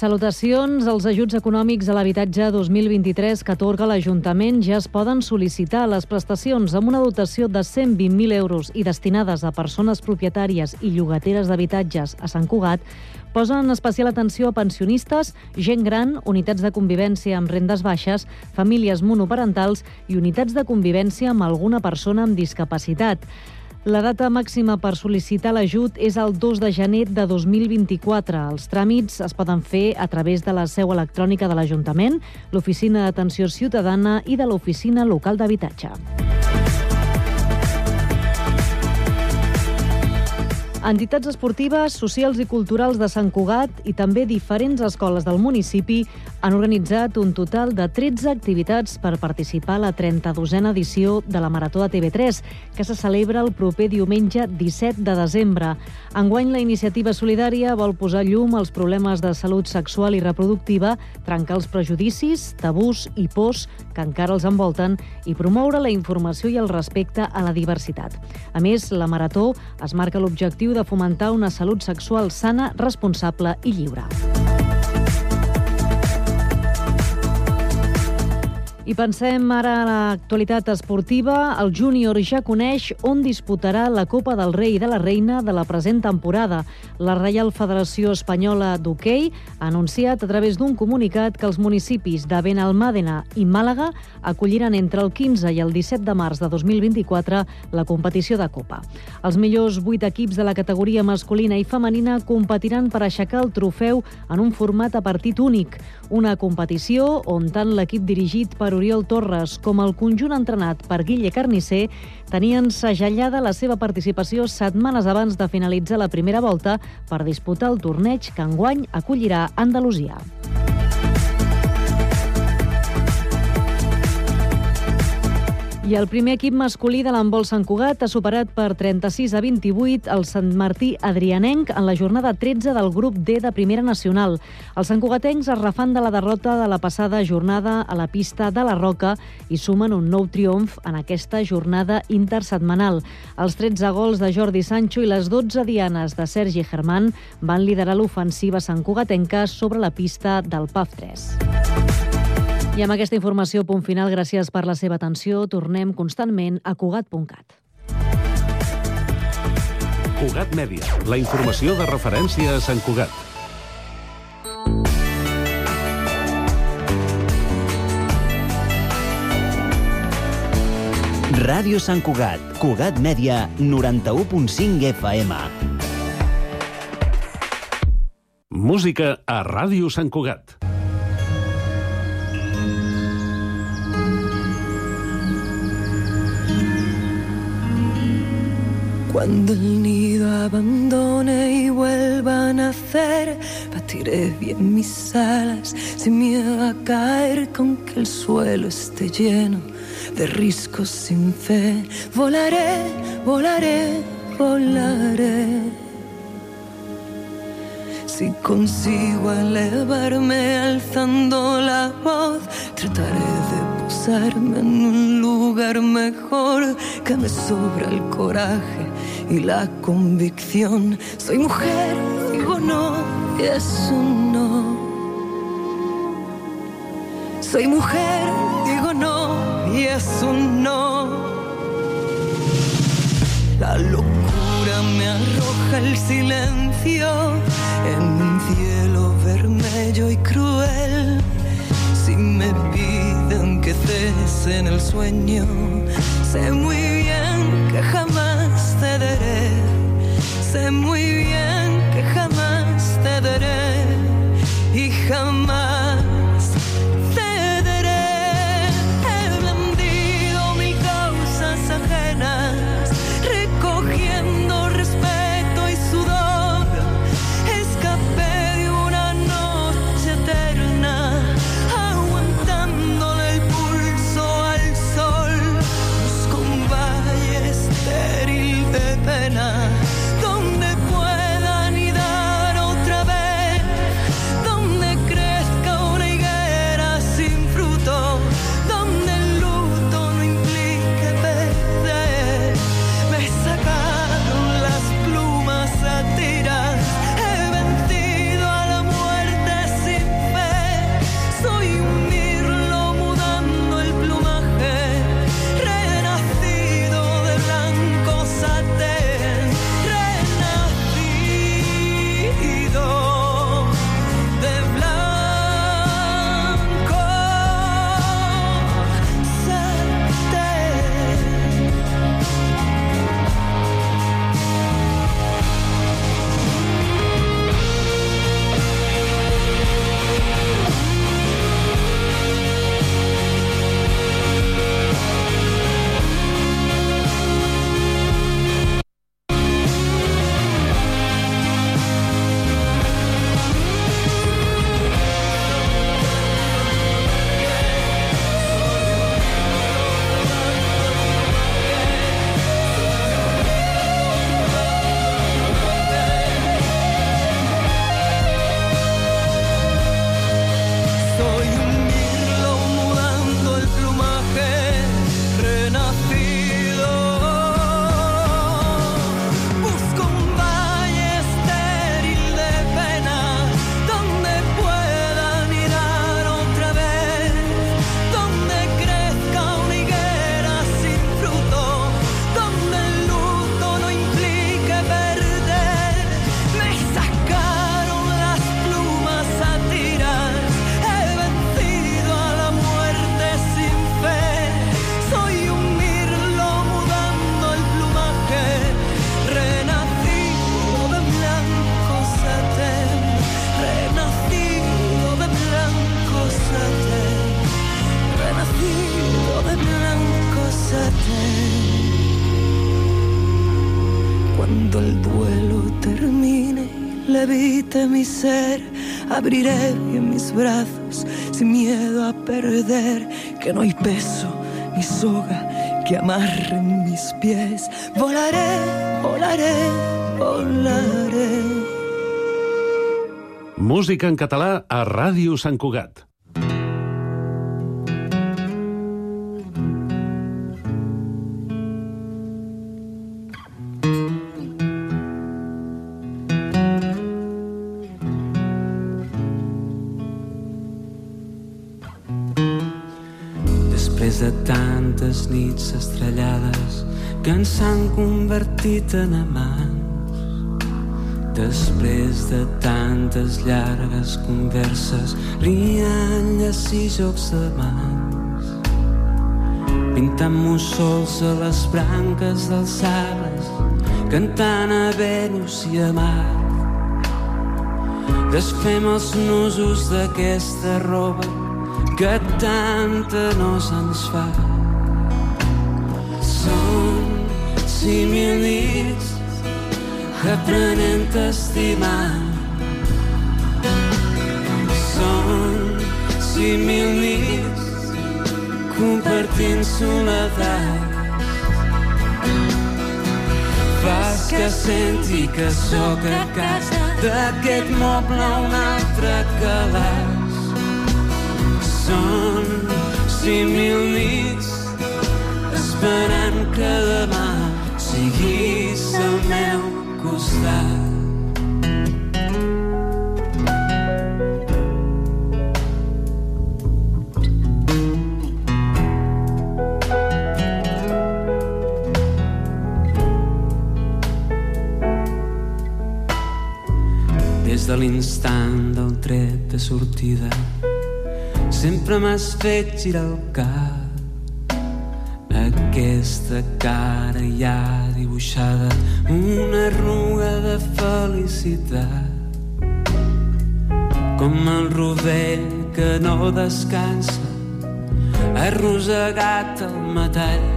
Salutacions. Els ajuts econòmics a l'habitatge 2023 que atorga l'Ajuntament ja es poden sol·licitar. Les prestacions amb una dotació de 120.000 euros i destinades a persones propietàries i llogateres d'habitatges a Sant Cugat posen especial atenció a pensionistes, gent gran, unitats de convivència amb rendes baixes, famílies monoparentals i unitats de convivència amb alguna persona amb discapacitat. La data màxima per sol·licitar l'ajut és el 2 de gener de 2024. Els tràmits es poden fer a través de la seu electrònica de l'Ajuntament, l'Oficina d'Atenció Ciutadana i de l'Oficina Local d'Habitatge. Entitats esportives, socials i culturals de Sant Cugat i també diferents escoles del municipi han organitzat un total de 13 activitats per participar a la 32a edició de la Marató de TV3, que se celebra el proper diumenge 17 de desembre. Enguany, la iniciativa solidària vol posar llum als problemes de salut sexual i reproductiva, trencar els prejudicis, tabús i pors que encara els envolten i promoure la informació i el respecte a la diversitat. A més, la Marató es marca l'objectiu de fomentar una salut sexual sana, responsable i lliure. I pensem ara a l'actualitat esportiva. El júnior ja coneix on disputarà la Copa del Rei i de la Reina de la present temporada. La Reial Federació Espanyola d'Hockey ha anunciat a través d'un comunicat que els municipis de Benalmàdena i Màlaga acolliran entre el 15 i el 17 de març de 2024 la competició de Copa. Els millors vuit equips de la categoria masculina i femenina competiran per aixecar el trofeu en un format a partit únic, una competició on tant l'equip dirigit per Oriol Torres com el conjunt entrenat per Guille Carnisser tenien segellada la seva participació setmanes abans de finalitzar la primera volta per disputar el torneig que enguany acollirà Andalusia. I el primer equip masculí de l'handbol Sant Cugat ha superat per 36 a 28 el Sant Martí Adrianenc en la jornada 13 del grup D de Primera Nacional. Els santcugatencs es refan de la derrota de la passada jornada a la pista de la Roca i sumen un nou triomf en aquesta jornada intersetmanal. Els 13 gols de Jordi Sancho i les 12 dianes de Sergi Germán van liderar l'ofensiva santcugatenca sobre la pista del PAF 3. I amb aquesta informació, punt final, gràcies per la seva atenció. Tornem constantment a Cugat.cat. Cugat Mèdia, la informació de referència a Sant Cugat. Ràdio Sant Cugat, Cugat Mèdia, 91.5 FM. Música a Ràdio Sant Cugat. Cuando el nido abandone y vuelva a nacer, batiré bien mis alas sin miedo a caer con que el suelo esté lleno de riscos sin fe. Volaré, volaré, volaré. Si consigo elevarme alzando la voz, trataré de posarme en un lugar mejor que me sobra el coraje y la convicción. Soy mujer, digo no, y es un no. Soy mujer, digo no, y es un no. La locura me arroja el silencio en un cielo vermelho y cruel. Me piden que cese en el sueño, sé muy bien que jamás cederé. Sé muy bien que jamás cederé y jamás abriré mis brazos sin miedo a perder, que no hay peso ni soga que amarren mis pies. Volaré, volaré, volaré. Música en català a Ràdio Sant Cugat. De tantes nits estrellades que ens han convertit en amants, després de tantes llargues converses, rialles i jocs de mans, pintant mussols a les branques dels arbres, cantant a Venus i a Mar. Desfem els nusos d'aquesta roba que tanta nos ens fa. Són cinc mil nits aprenent a estimar. Són cinc mil nits compartint soledat. Fas que senti que sóc a casa d'aquest moble un altre calaix. Cinc mil nits esperant que demà siguis al meu costat. De l'instant del tret de sortida sempre m'has fet girar el cap. Aquesta cara ja dibuixada una arruga de felicitat. Com el rovell que no descansa arrossegat al metall.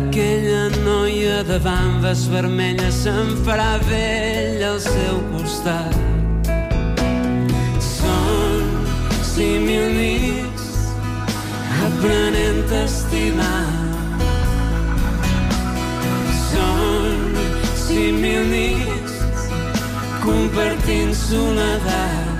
Aquella noia de bambes vermelles se'n farà vell al seu costat mil nits aprenent a estimar són cinc mil nits compartint soledat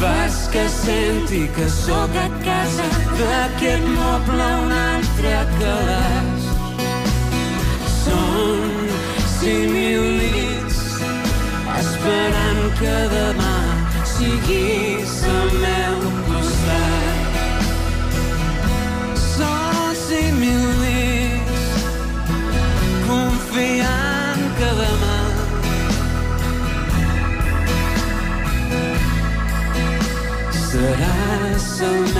fas que senti que sóc a casa d'aquest moble un altre calaix. Són cinc mil nits esperant que demà siguis al meu costat. Són cinc mil nits confiant que demà seràs meu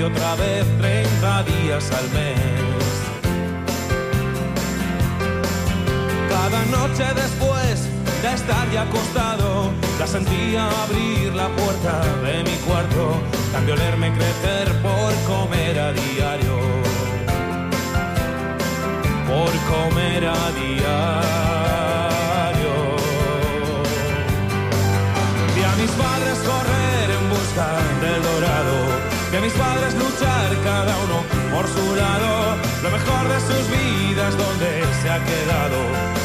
Y otra vez, 30 días al mes. Cada noche después de estar ya acostado, la sentía abrir la puerta de mi cuarto, cambio olerme crecer por comer a diario. Por comer a diario. Vi a mis padres correr en busca mis padres luchar cada uno por su lado. Lo mejor de sus vidas donde se ha quedado.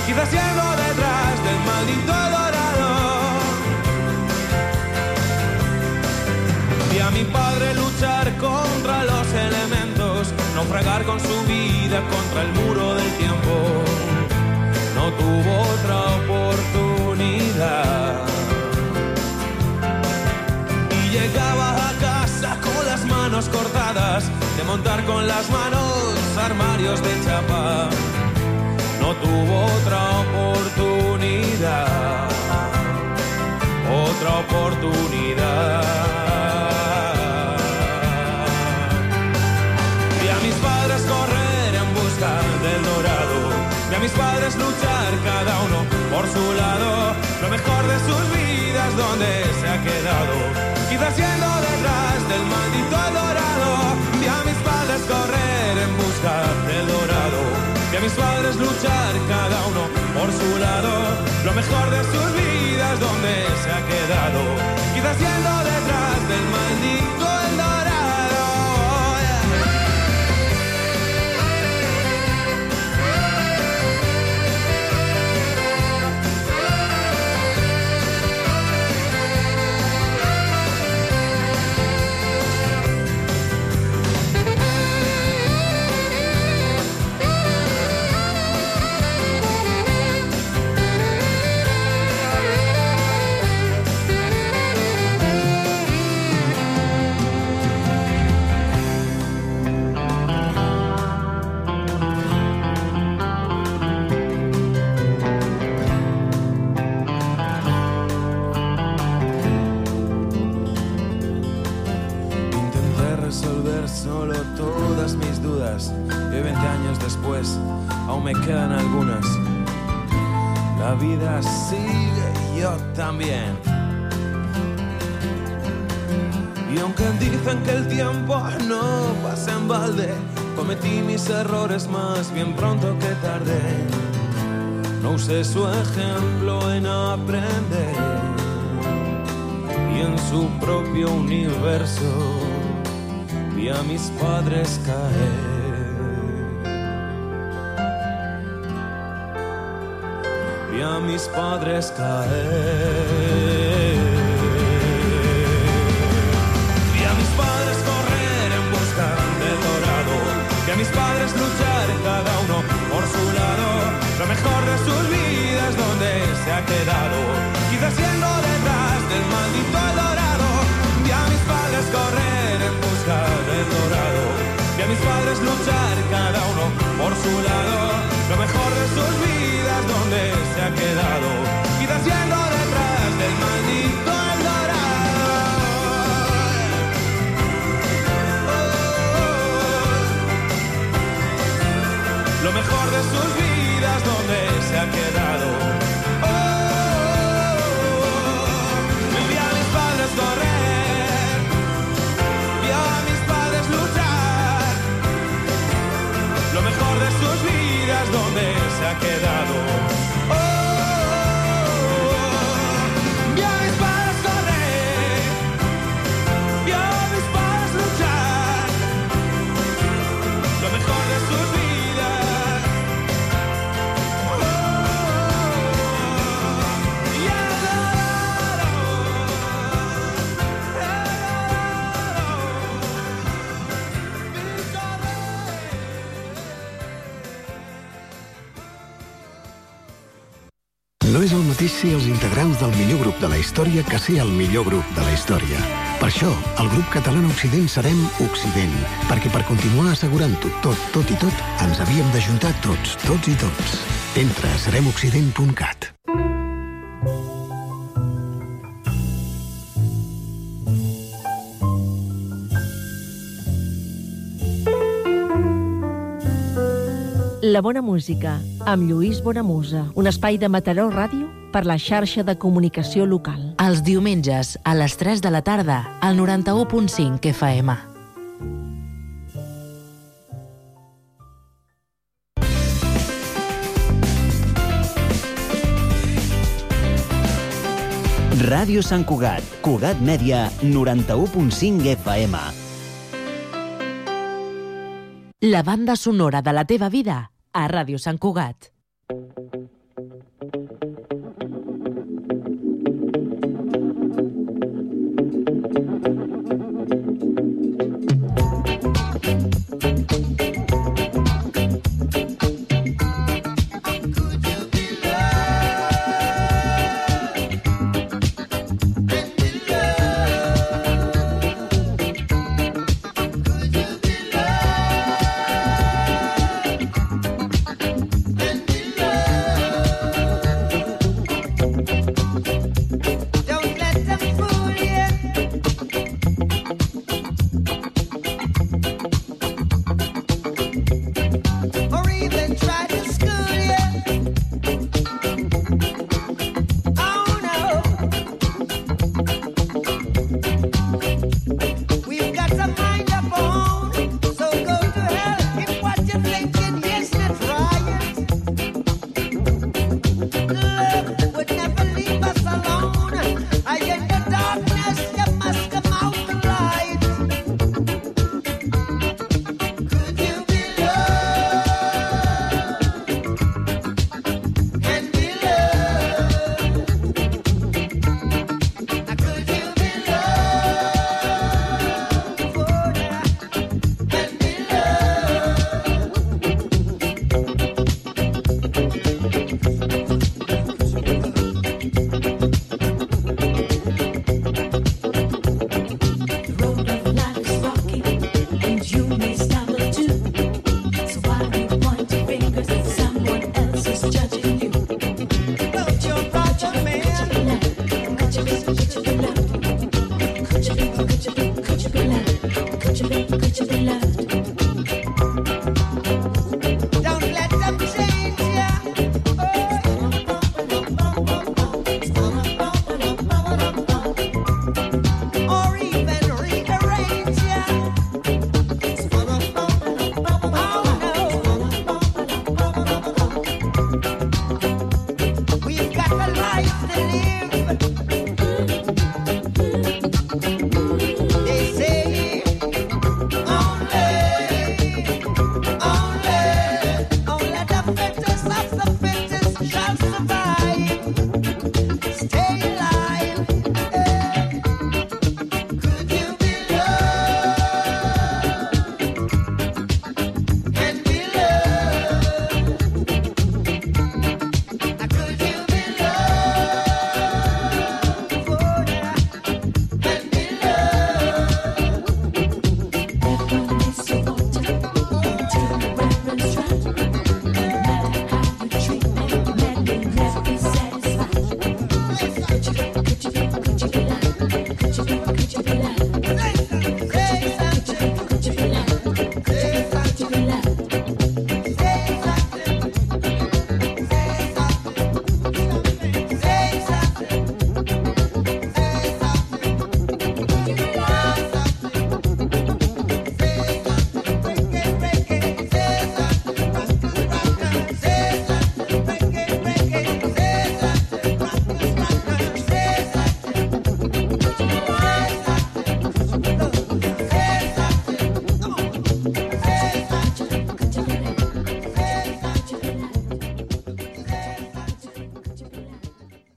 Quizás yendo detrás del maldito dorado. Vi a mi padre luchar contra los elementos, naufragar con su vida contra el muro del tiempo. No tuvo otra oportunidad. Y llegaba manos cortadas, de montar con las manos armarios de chapa. No tuvo otra oportunidad, otra oportunidad. Vi a mis padres correr en busca del dorado. Vi a mis padres luchar cada uno por su lado. Lo mejor de sus vidas donde se ha quedado. Quizás yendo del dorado. Vi a mis padres luchar cada uno por su lado. Lo mejor de sus vidas donde se ha quedado. Quizás yendo detrás del maldito el mis padres caer. Vi a mis padres caer. Mejor de sus vidas donde se ha quedado. Oh, vi a mis padres correr, vi a mis padres luchar. Lo mejor de sus vidas donde se ha quedado. Del millor grup de la història que ser el millor grup de la història. Per això, el grup català Occident serem Occident, perquè per continuar assegurant-ho tot, tot i tot, ens havíem d'ajuntar tots, tots i tots. Entra a seremoccident.cat. La bona música, amb Lluís Bonamusa. Un espai de Mataró Ràdio per la xarxa de comunicació local. Els diumenges, a les 3 de la tarda, al 91.5 FM. Ràdio Sant Cugat, Cugat Mèdia, 91.5 FM. La banda sonora de la teva vida a Ràdio Sant Cugat.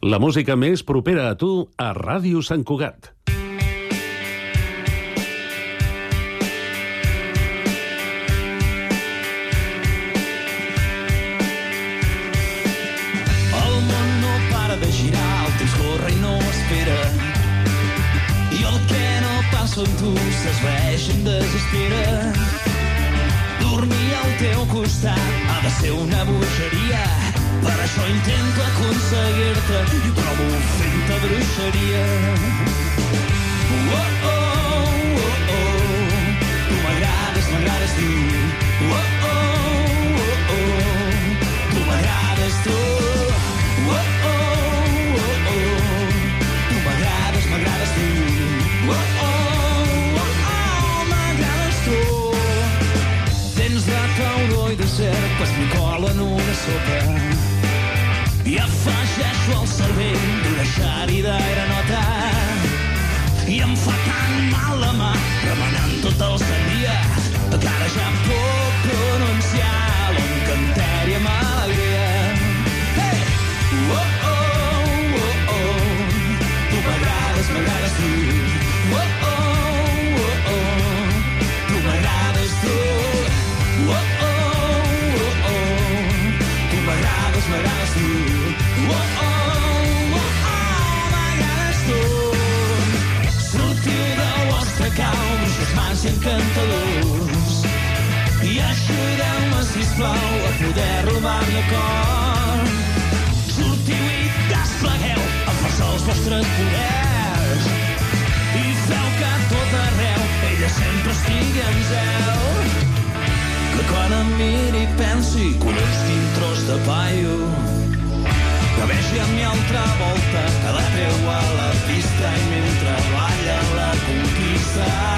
La música més propera a tu a Ràdio Sant Cugat. El món no para de girar, el temps corre i no espera. I el que no passa amb tu s'esvaeix en desespera. Dormir al teu costat ha de ser una bogeria. Per això intento aconseguir-te i provo fent-te bruixeria. Oh, oh, oh, oh. Tu m'agrades, m'agrades tu. Oh, oh, oh, oh. Tu m'agrades tu. Oh, oh, oh, oh. Tu m'agrades, m'agrades tu. Oh, oh, oh, oh. M'agrades tu. Dents de tauró i de serp, espicola en una sopa. Afegeixo al cervell d'una xàrida granota. I em fa tan mal la mà, remenant tot el sendia, que ara ja puc pronunciar l'encanteri amb alegria. Hey! Oh, oh, oh, oh. Tu m'agrades, m'agrades tu. Cau, bruixes mans encantadors. I ajudeu-me, sisplau, a poder robar-li el cor. Sortiu i desplegueu amb força els vostres poders. I feu que a tot arreu ella sempre estigui en zel. Que quan em miri pensi un instinct tros de paio que vegi a mi altra volta que la treu a la pista i la side.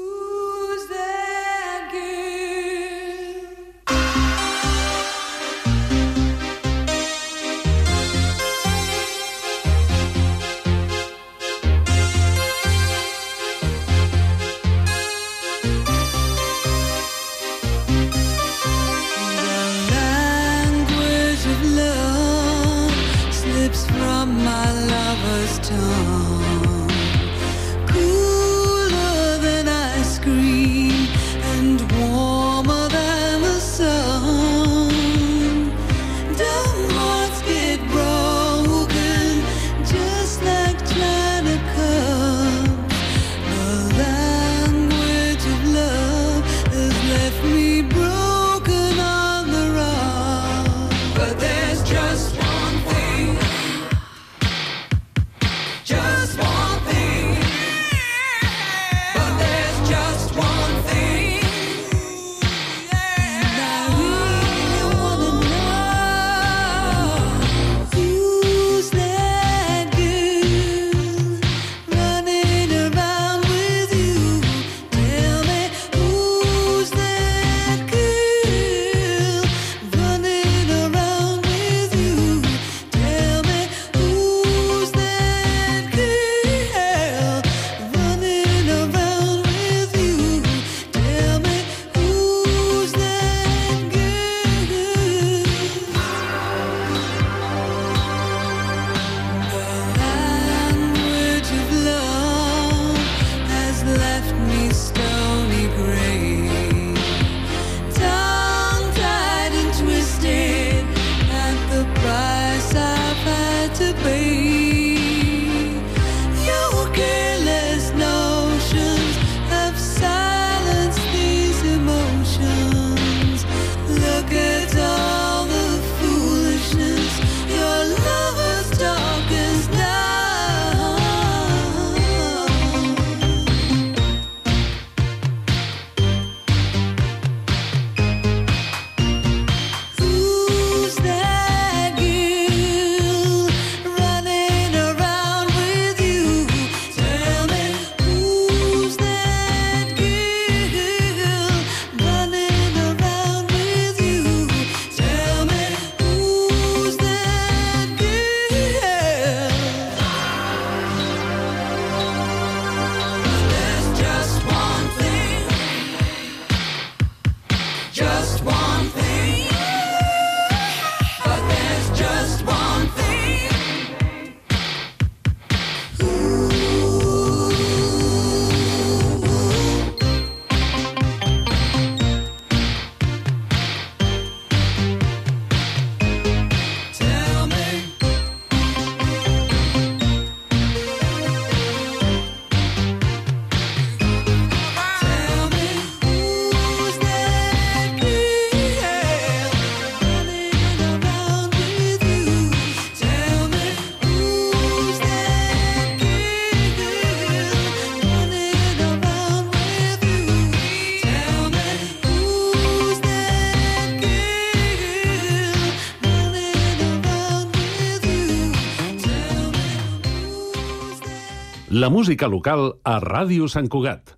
La música local a Ràdio Sant Cugat.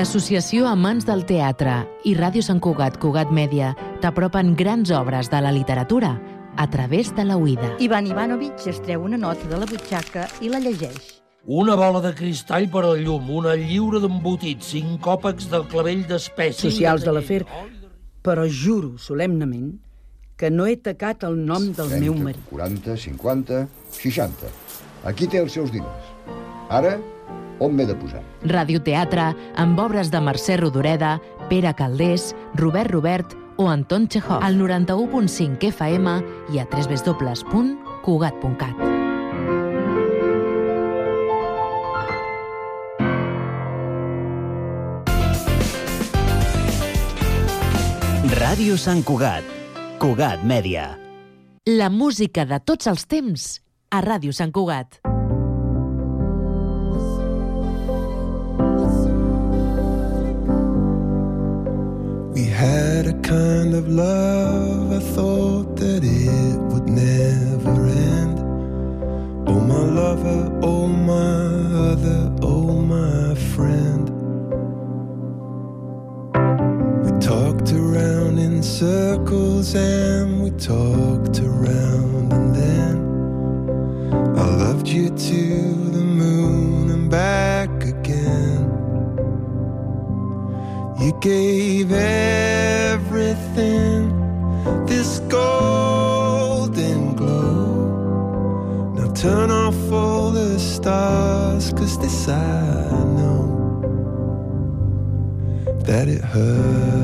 L'Associació Amants del Teatre i Ràdio Sant Cugat Cugat Mèdia t'apropen grans obres de la literatura a través de la Uida. Ivan Ivanovic es treu una nota de la butxaca i la llegeix. Una bola de cristall per al llum, una lliura d'embotit, cinc còpecs del clavell d'espècie... Socials de l'afer, però juro solemnament que no he tacat el nom del 30, meu marit. 40, 50, 60. Aquí té els seus diners. Ara, on m'he de posar? Radioteatre amb obres de Mercè Rodoreda, Pere Caldés, Robert Robert o Anton Chekhov al 91.5 FM i a www.cugat.cat. Ràdio Sant Cugat. Cugat Mèdia. La música de tots els temps a Ràdio Sant Cugat. Had a kind of love, I thought that it would never end. Oh, my lover, oh, my other, oh, my friend. We talked around in circles and we talked around, and then I loved you to the moon and back again. You gave everything this golden glow. Now turn off all the stars, cause this I know that it hurts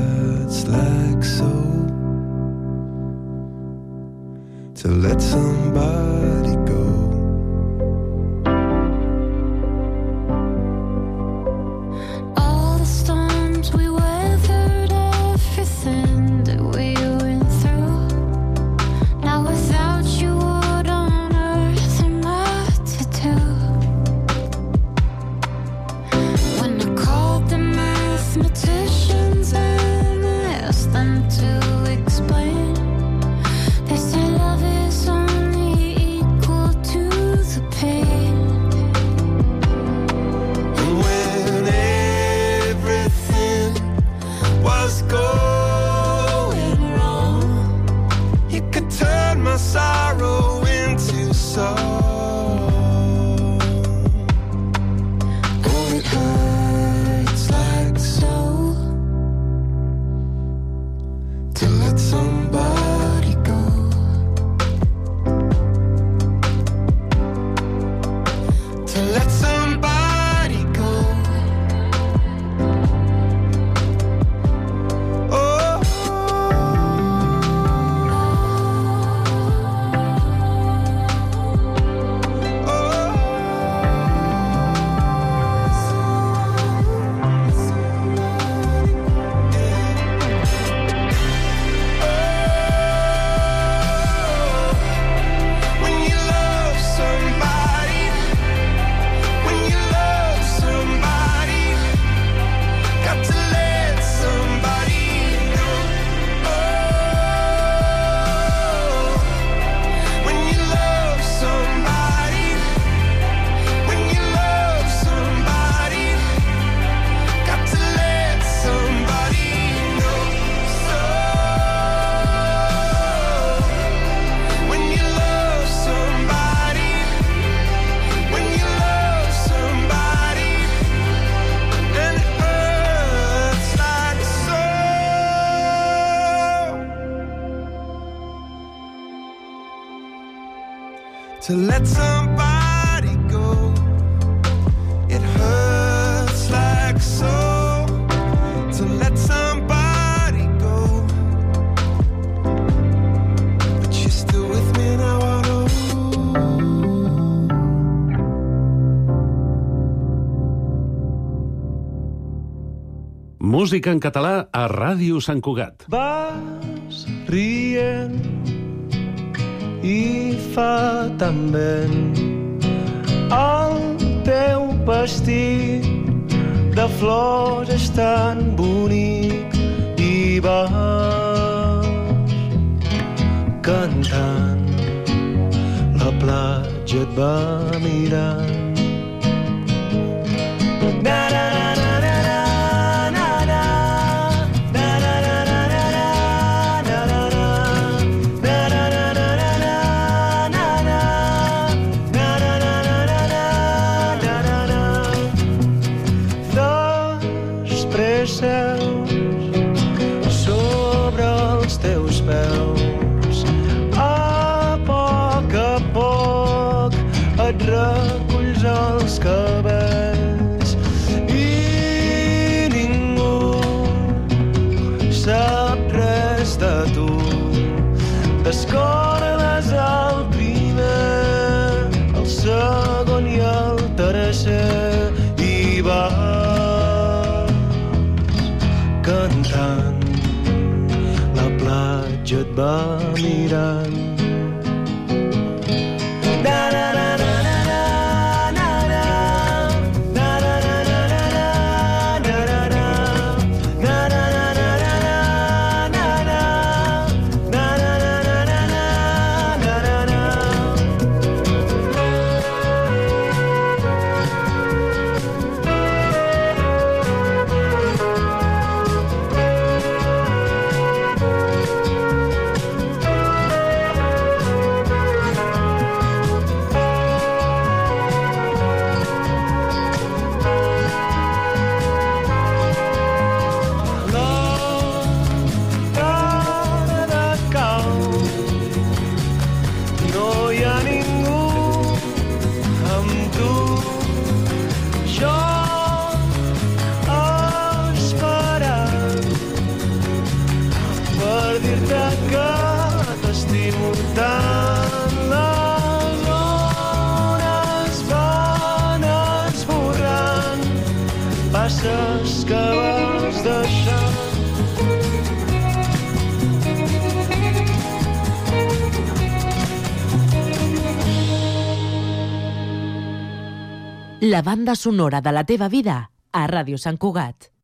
Música en català a Ràdio Sant Cugat. Vas rient i fa tan vent. El teu vestit de flors és tan bonic i vas cantant. La platja et va mirant dir-te que t'estimo tant. Les hores van esborrant passes que vas deixant La banda sonora de la teva vida a Ràdio Sant Cugat.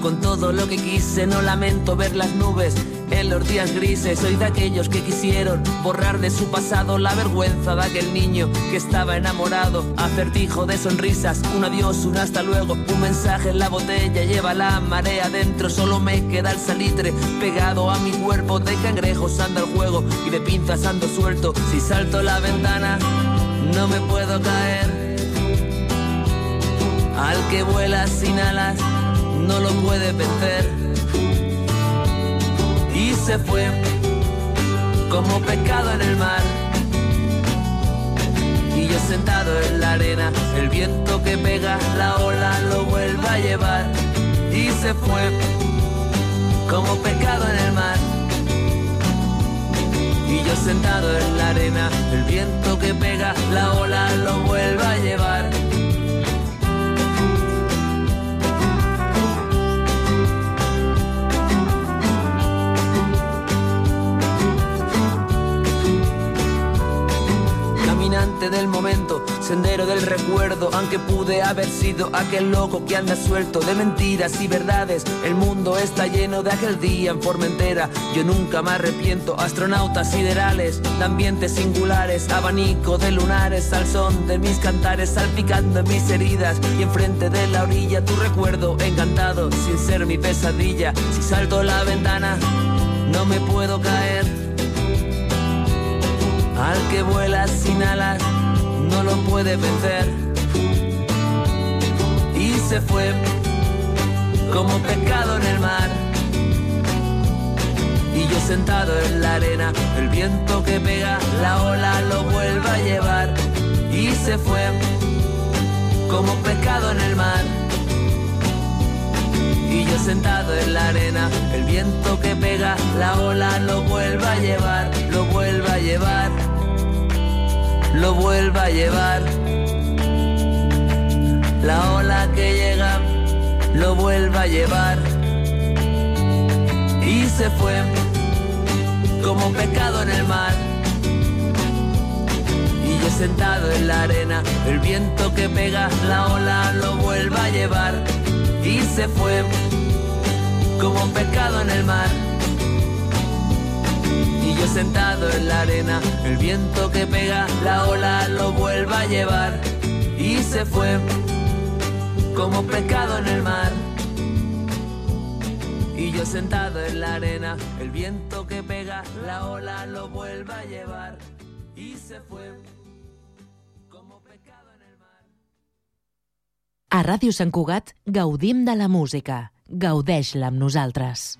Con todo lo que quise, no lamento ver las nubes en los días grises. Soy de aquellos que quisieron borrar de su pasado la vergüenza de aquel niño que estaba enamorado. Acertijo de sonrisas, un adiós, un hasta luego, un mensaje en la botella, lleva la marea dentro. Solo me queda el salitre pegado a mi cuerpo. De cangrejos anda el juego y de pinzas ando suelto. Si salto la ventana, no me puedo caer. Al que vuela sin alas no lo puede vencer. Y se fue como pecado en el mar. Y yo sentado en la arena, el viento que pega la ola lo vuelve a llevar. Y se fue como pecado en el mar. Y yo sentado en la arena, el viento que pega la ola lo vuelve a llevar. Del momento, sendero del recuerdo, aunque pude haber sido aquel loco que anda suelto de mentiras y verdades. El mundo está lleno de aquel día en Formentera. Yo nunca me arrepiento, astronautas siderales, de ambientes singulares, abanico de lunares, al son de mis cantares, salpicando en mis heridas y enfrente de la orilla tu recuerdo encantado, sin ser mi pesadilla. Si salto la ventana, no me puedo caer. Al que vuela sin alas, no lo puede vencer. Y se fue como pecado en el mar. Y yo sentado en la arena, el viento que pega, la ola lo vuelve a llevar. Y se fue como pecado en el mar. Y yo sentado en la arena, el viento que pega, la ola lo vuelve a llevar, lo vuelve a llevar, lo vuelve a llevar. La ola que llega, lo vuelve a llevar. Y se fue como pecado en el mar. Y yo sentado en la arena, el viento que pega, la ola lo vuelve a llevar y se fue como un pecado en el mar. Sentado en la arena, el viento que pega, la ola lo vuelve a llevar y se fue como pecado en el mar. Y yo sentado en la arena, el viento que pega, la ola lo vuelve a llevar y se fue. A Ràdio Sant Cugat gaudim de la música. Gaudeix-la amb.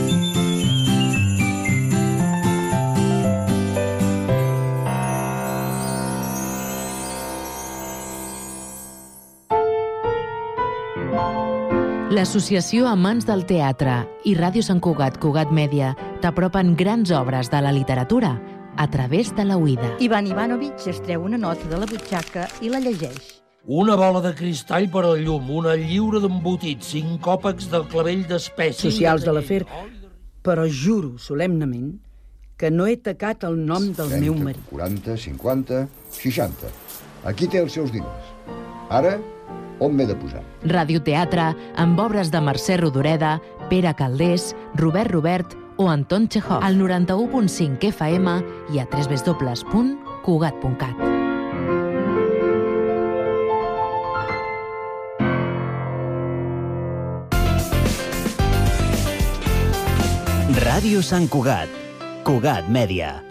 L'Associació Amants del Teatre i Ràdio Sant Cugat Cugat Mèdia t'apropen grans obres de la literatura a través de la oïda. Ivan Ivanovic es treu una nota de la butxaca i la llegeix. Una bola de cristall per al llum, una lliura d'embotit, cinc còpecs del clavell d'espècie... Socials de l'afer, però juro solemnament que no he tacat el nom del 30, meu marit. 40, 50, 60. Aquí té els seus diners. Ara, on m'he de posar? Radioteatre amb obres de Mercè Rodoreda, Pere Caldés, Robert Robert o Anton Chekhov. Al 91.5 FM i a www.cugat.cat. Ràdio Sant Cugat. Cugat Mèdia.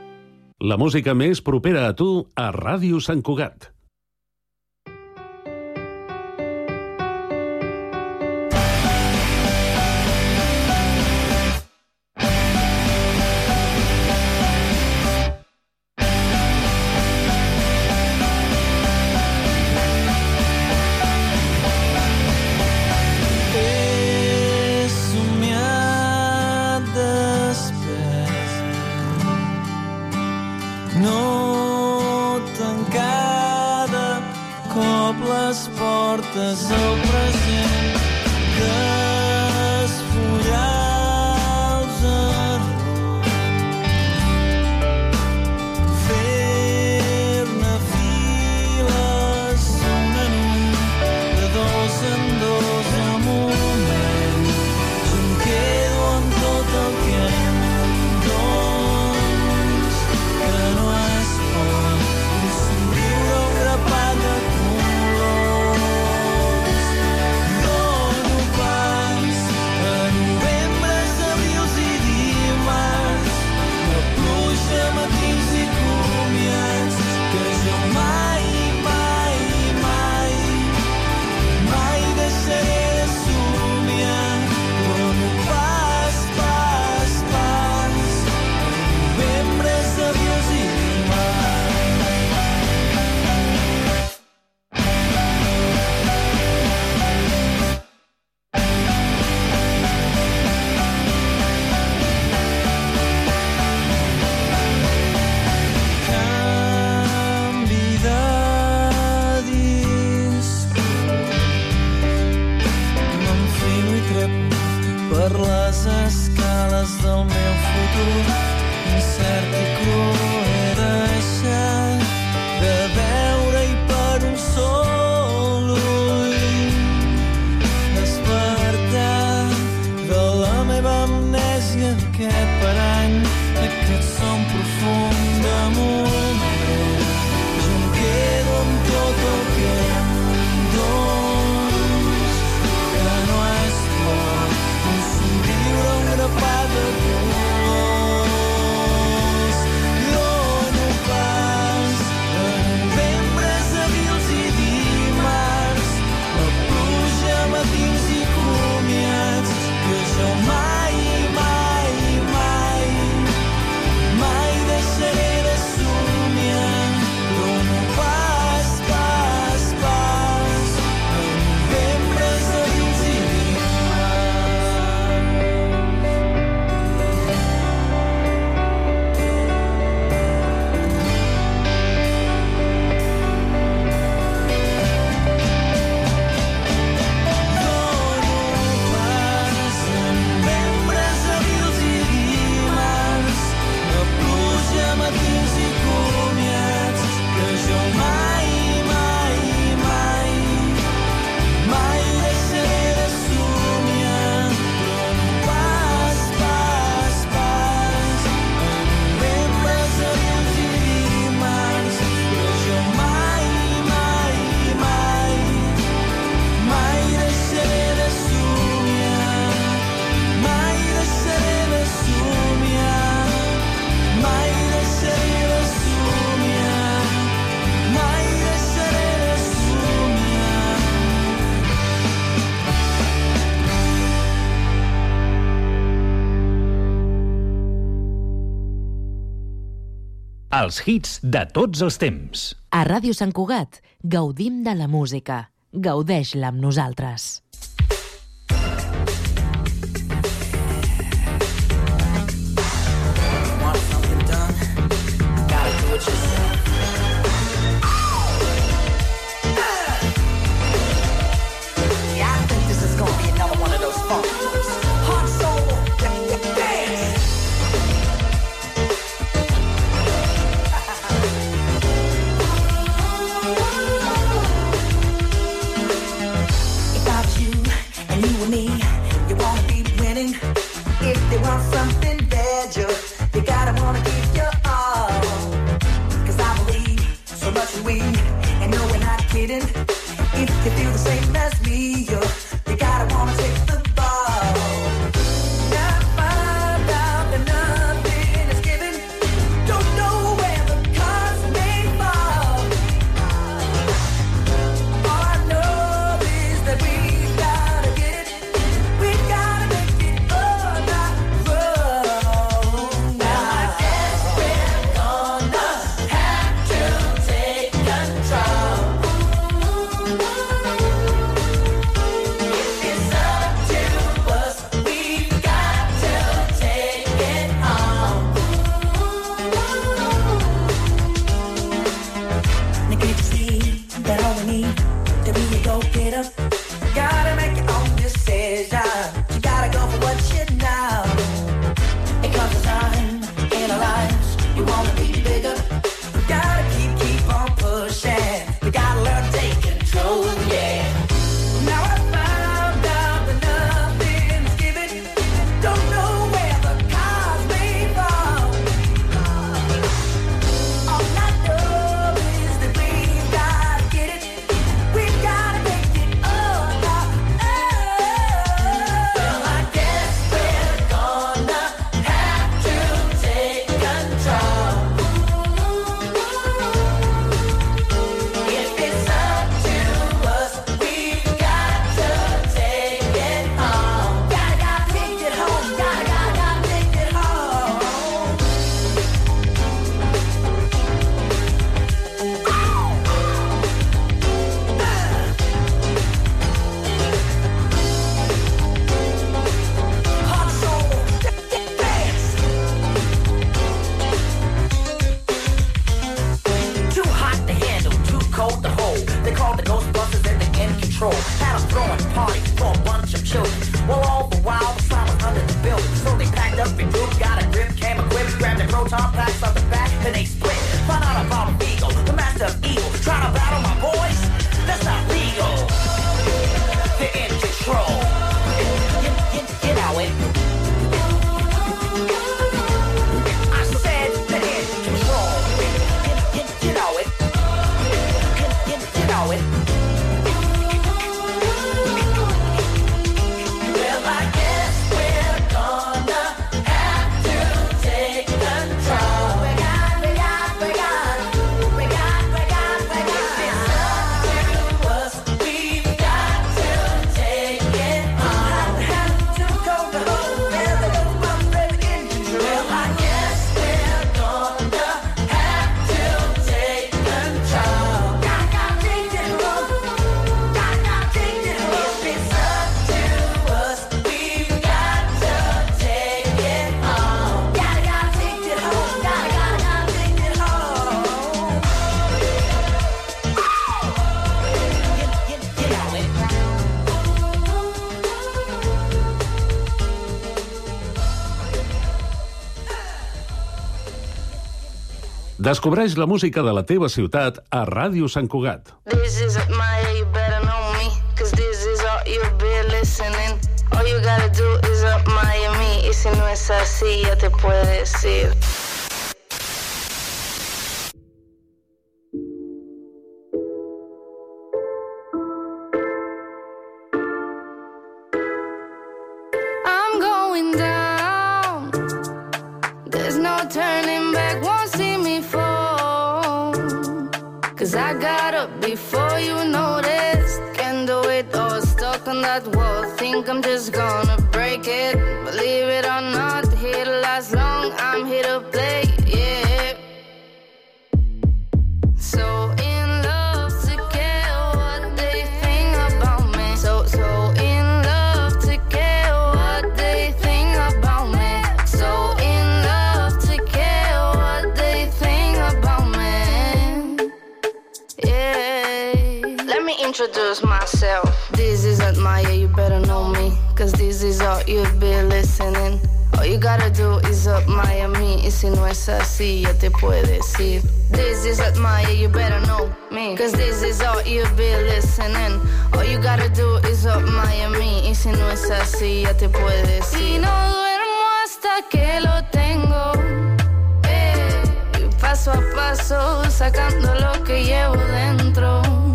La música més propera a tu a Ràdio Sant Cugat. els hits de tots els temps. A Ràdio Sant Cugat gaudim de la música. Gaudeix-la amb nosaltres. top Descobreix la música de la teva ciutat a Ràdio Sant Cugat. This is my, you better know me, cause this is all listening. All you gotta do is up Miami, y si no es así, ya te puedo decir. Cause I got up before you noticed. do it all stuck on that wall. Think I'm just gonna break it. Believe it or not, here to last long. I'm here to play. You'll be listening. All you gotta do is up Miami. Y si no es así, ya te puedes ir. This is Maya, you better know me. Cause this is all you'll be listening. All you gotta do is up Miami. Y si no es así, ya te puedes ir. Y no duermo hasta que lo tengo. Eh, y paso a paso, sacando lo que llevo dentro.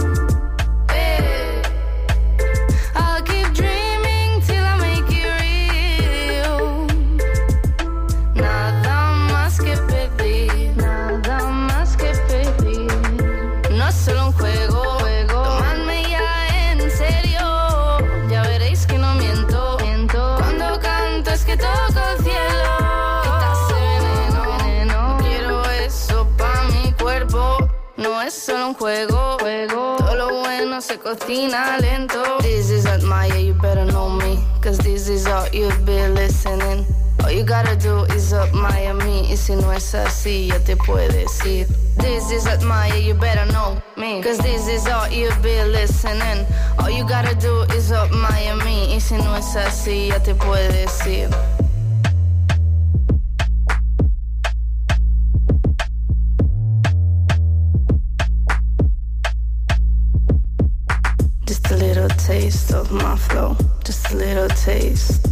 Un juego, Todo lo bueno se cocina lento. This is at Maya, you better know me. Cause this is all you'll be listening. All you gotta do is up Miami. Y si no es así, ya te puedes ir. This is at Maya, you better know me. Cause this is all you'll be listening. All you gotta do is up Miami. Y si no es así, ya te puedes ir. Taste of my flow, just a little taste.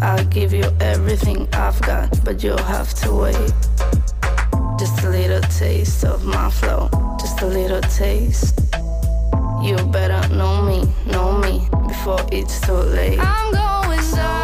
I'll give you everything I've got, but you'll have to wait. Just a little taste of my flow, just a little taste. You better know me, know me before it's too late. I'm going so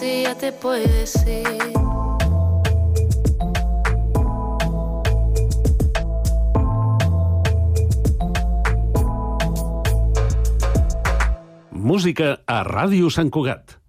así, ya te puedes ir. Música a Ràdio Sant Cugat.